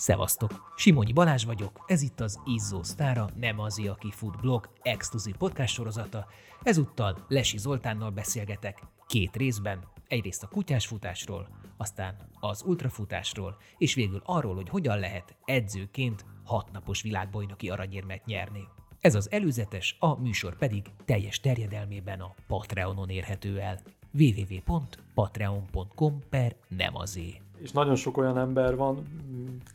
Szevasztok! Simonyi Balázs vagyok, ez itt az Izzó Sztára, nem az, aki fut blog, exkluzív podcast sorozata. Ezúttal Lesi Zoltánnal beszélgetek két részben, egyrészt a kutyásfutásról, aztán az ultrafutásról, és végül arról, hogy hogyan lehet edzőként hatnapos világbajnoki aranyérmet nyerni. Ez az előzetes, a műsor pedig teljes terjedelmében a Patreonon érhető el www.patreon.com per nem. És nagyon sok olyan ember van,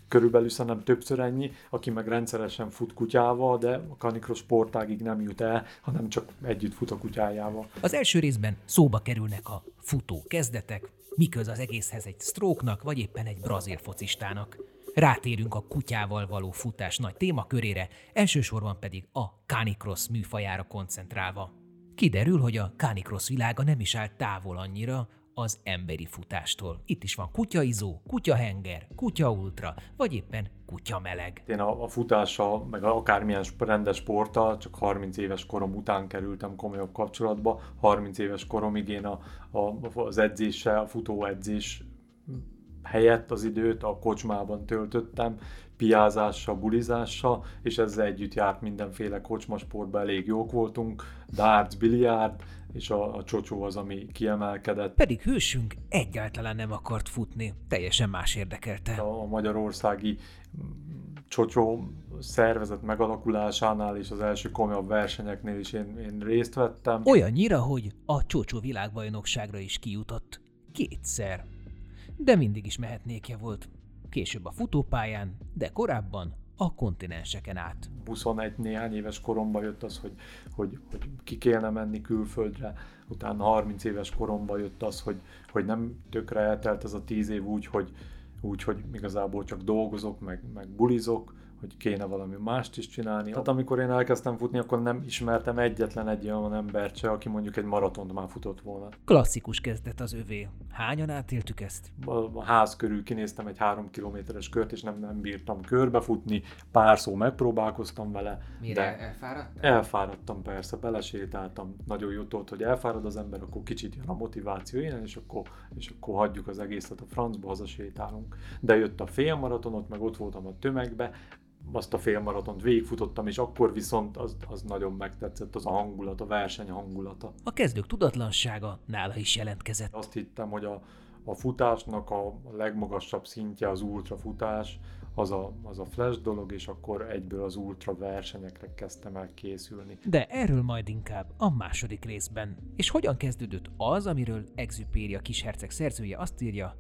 körülbelül szerintem többször ennyi, aki meg rendszeresen fut kutyával, de a kanikros sportágig nem jut el, hanem csak együtt fut a kutyájával. Az első részben szóba kerülnek a futó kezdetek, miköz az egészhez egy sztróknak, vagy éppen egy brazil focistának. Rátérünk a kutyával való futás nagy témakörére, elsősorban pedig a canicross műfajára koncentrálva. Kiderül, hogy a canicross világa nem is áll távol annyira az emberi futástól. Itt is van kutyaizó, kutyahenger, kutyaultra, vagy éppen kutyameleg. Én a, a futással, meg akármilyen rendes sporttal csak 30 éves korom után kerültem komolyabb kapcsolatba. 30 éves koromig én a, a, az edzéssel, a futóedzés helyett az időt a kocsmában töltöttem, piázással, bulizással, és ezzel együtt járt mindenféle kocsmasportban, elég jók voltunk, darts, biliárd, és a, a csocsó az, ami kiemelkedett. Pedig hősünk egyáltalán nem akart futni, teljesen más érdekelte. A, a magyarországi csocsó szervezet megalakulásánál és az első komolyabb versenyeknél is én, én részt vettem. Olyannyira, hogy a csocsó világbajnokságra is kijutott. Kétszer. De mindig is mehetnékje volt. Később a futópályán, de korábban a kontinenseken át. 21 néhány éves koromban jött az, hogy, hogy, hogy ki kéne menni külföldre, utána 30 éves koromban jött az, hogy, hogy nem tökre eltelt ez a 10 év úgy, hogy, úgy, hogy igazából csak dolgozok, meg, meg bulizok, hogy kéne valami mást is csinálni. Tehát amikor én elkezdtem futni, akkor nem ismertem egyetlen egy olyan embert se, aki mondjuk egy maratont már futott volna. Klasszikus kezdet az övé. Hányan átéltük ezt? A, a ház körül kinéztem egy három kilométeres kört, és nem, nem bírtam körbefutni, pár szó megpróbálkoztam vele. Mire de elfáradtam? Elfáradtam persze, belesétáltam. Nagyon jutott, hogy elfárad az ember, akkor kicsit jön a motiváció ilyen, és akkor, és akkor hagyjuk az egészet a francba, hazasétálunk. De jött a félmaratonot, meg ott voltam a tömegbe, azt a félmaratont végigfutottam, és akkor viszont az, az nagyon megtetszett, az a hangulat, a verseny hangulata. A kezdők tudatlansága nála is jelentkezett. Azt hittem, hogy a, a futásnak a legmagasabb szintje az ultrafutás, az a, az a flash dolog, és akkor egyből az ultra versenyekre kezdtem el készülni. De erről majd inkább a második részben. És hogyan kezdődött az, amiről Exupéria kisherceg szerzője azt írja,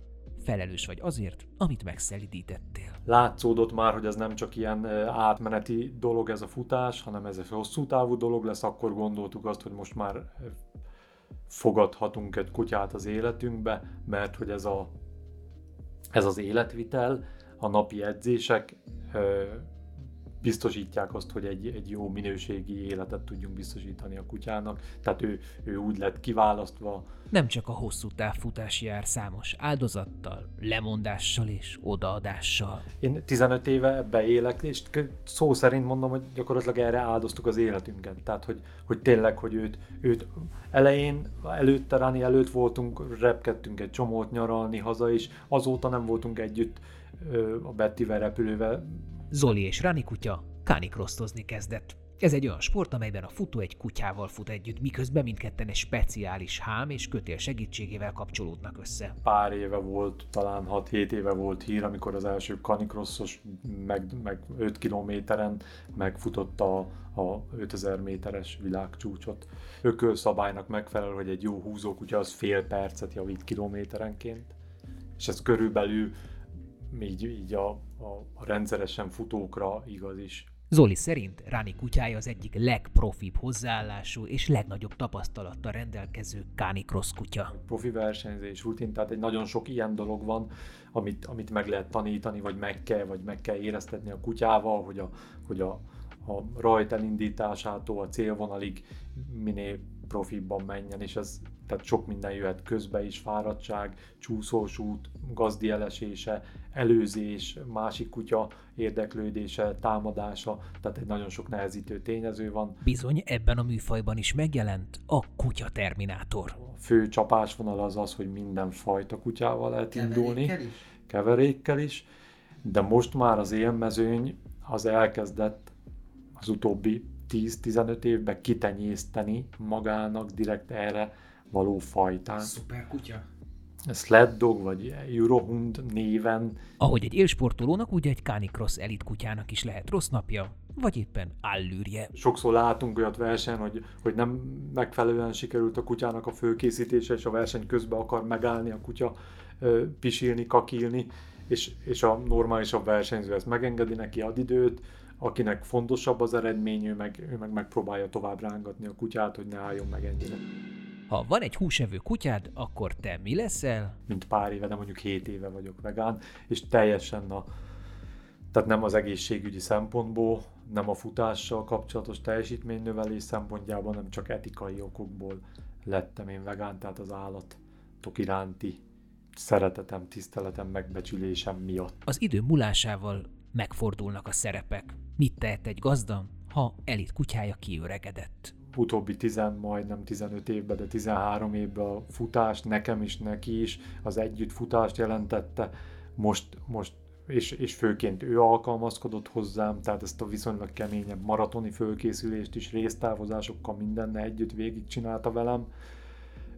felelős vagy azért, amit megszelidítettél. Látszódott már, hogy ez nem csak ilyen átmeneti dolog ez a futás, hanem ez egy hosszú távú dolog lesz, akkor gondoltuk azt, hogy most már fogadhatunk egy kutyát az életünkbe, mert hogy ez, a, ez az életvitel, a napi edzések biztosítják azt, hogy egy, egy jó minőségi életet tudjunk biztosítani a kutyának. Tehát ő, ő úgy lett kiválasztva. Nem csak a hosszú távfutás jár számos áldozattal, lemondással és odaadással. Én 15 éve ebbe élek, és szó szerint mondom, hogy gyakorlatilag erre áldoztuk az életünket. Tehát, hogy, hogy tényleg, hogy őt, őt elején, előtte, Ráni előtt voltunk, repkedtünk egy csomót nyaralni haza is, azóta nem voltunk együtt a Bettivel repülővel Zoli és Rani kutya kánikrosztozni kezdett. Ez egy olyan sport, amelyben a futó egy kutyával fut együtt, miközben mindketten egy speciális hám és kötél segítségével kapcsolódnak össze. Pár éve volt, talán 6-7 éve volt hír, amikor az első kanikrosszos meg, meg 5 kilométeren megfutott a, a 5000 méteres világcsúcsot. Ökölszabálynak megfelel, hogy egy jó húzókutya az fél percet javít kilométerenként, és ez körülbelül így, így a, a, a rendszeresen futókra igaz is. Zoli szerint Ráni kutyája az egyik legprofibb hozzáállású és legnagyobb tapasztalattal rendelkező Cross kutya. Profi versenyzés, rutin, tehát egy nagyon sok ilyen dolog van, amit, amit meg lehet tanítani, vagy meg kell, vagy meg kell éreztetni a kutyával, hogy a, hogy a, a rajt elindításától a célvonalig minél profibban menjen, és ez tehát sok minden jöhet közbe is, fáradtság, csúszós út, gazdi elesése, előzés, másik kutya érdeklődése, támadása, tehát egy nagyon sok nehezítő tényező van. Bizony ebben a műfajban is megjelent a kutya terminátor. A fő csapásvonal az az, hogy minden fajta kutyával lehet indulni. Keverékkel is? Keverékkel is de most már az élmezőny az elkezdett az utóbbi 10-15 évben kitenyészteni magának direkt erre való fajtán. Szuper kutya. Sled Dog vagy Eurohund néven. Ahogy egy élsportolónak, úgy egy Canicross elit kutyának is lehet rossz napja, vagy éppen allűrje. Sokszor látunk olyat verseny, hogy, hogy nem megfelelően sikerült a kutyának a főkészítése, és a verseny közben akar megállni a kutya, pisilni, kakilni, és, és a normálisabb versenyző ezt megengedi neki, ad időt, akinek fontosabb az eredmény, ő meg, ő meg megpróbálja tovább rángatni a kutyát, hogy ne álljon meg ennyire. Ha van egy húsevő kutyád, akkor te mi leszel? Mint pár éve, de mondjuk 7 éve vagyok vegán, és teljesen a, tehát nem az egészségügyi szempontból, nem a futással kapcsolatos teljesítménynövelés szempontjából, hanem csak etikai okokból lettem én vegán, tehát az állatok iránti szeretetem, tiszteletem, megbecsülésem miatt. Az idő múlásával megfordulnak a szerepek. Mit tehet egy gazda, ha elit kutyája kiöregedett? Utóbbi 10, majdnem 15 évben, de 13 évben a futás nekem is, neki is az együtt futást jelentette. Most, most és, és főként ő alkalmazkodott hozzám, tehát ezt a viszonylag keményebb maratoni fölkészülést is résztávozásokkal mindenne együtt végigcsinálta velem.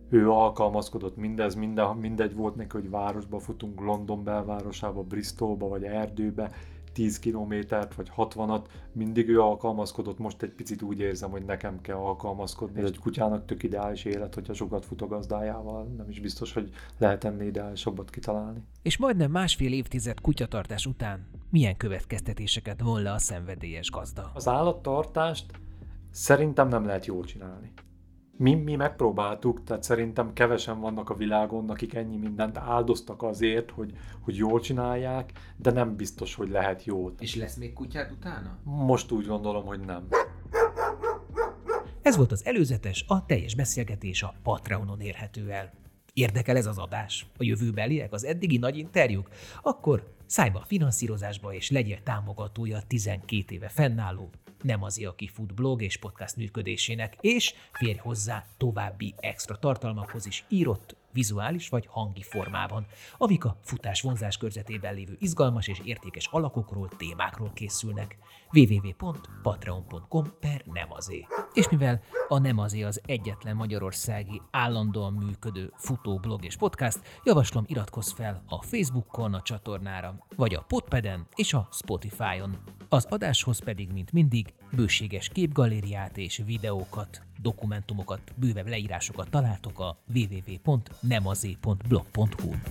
Ő alkalmazkodott mindez, minden, mindegy volt neki, hogy városba futunk, London belvárosába, Bristolba vagy erdőbe, 10 kilométert vagy 60-at, mindig ő alkalmazkodott, most egy picit úgy érzem, hogy nekem kell alkalmazkodni. Ez egy kutyának tök ideális élet, hogyha sokat fut a gazdájával, nem is biztos, hogy lehet ennél ideálisabbat kitalálni. És majdnem másfél évtized kutyatartás után milyen következtetéseket von le a szenvedélyes gazda? Az állattartást szerintem nem lehet jól csinálni mi, mi megpróbáltuk, tehát szerintem kevesen vannak a világon, akik ennyi mindent áldoztak azért, hogy, hogy jól csinálják, de nem biztos, hogy lehet jól. És lesz még kutyád utána? Most úgy gondolom, hogy nem. Ez volt az előzetes, a teljes beszélgetés a Patreonon érhető el. Érdekel ez az adás? A jövőbeliek, az eddigi nagy interjúk? Akkor szállj be a finanszírozásba és legyél támogatója a 12 éve fennálló nem az aki fut blog és podcast működésének, és férj hozzá további extra tartalmakhoz is írott, vizuális vagy hangi formában, amik a futás vonzás körzetében lévő izgalmas és értékes alakokról, témákról készülnek. www.patreon.com per nemazé. És mivel a Nemazé az egyetlen magyarországi állandóan működő futóblog és podcast, javaslom iratkozz fel a Facebookon a csatornára, vagy a Podpeden és a Spotify-on. Az adáshoz pedig, mint mindig, bőséges képgalériát és videókat, dokumentumokat, bővebb leírásokat találtok a www.nemazé.blog.hu-n.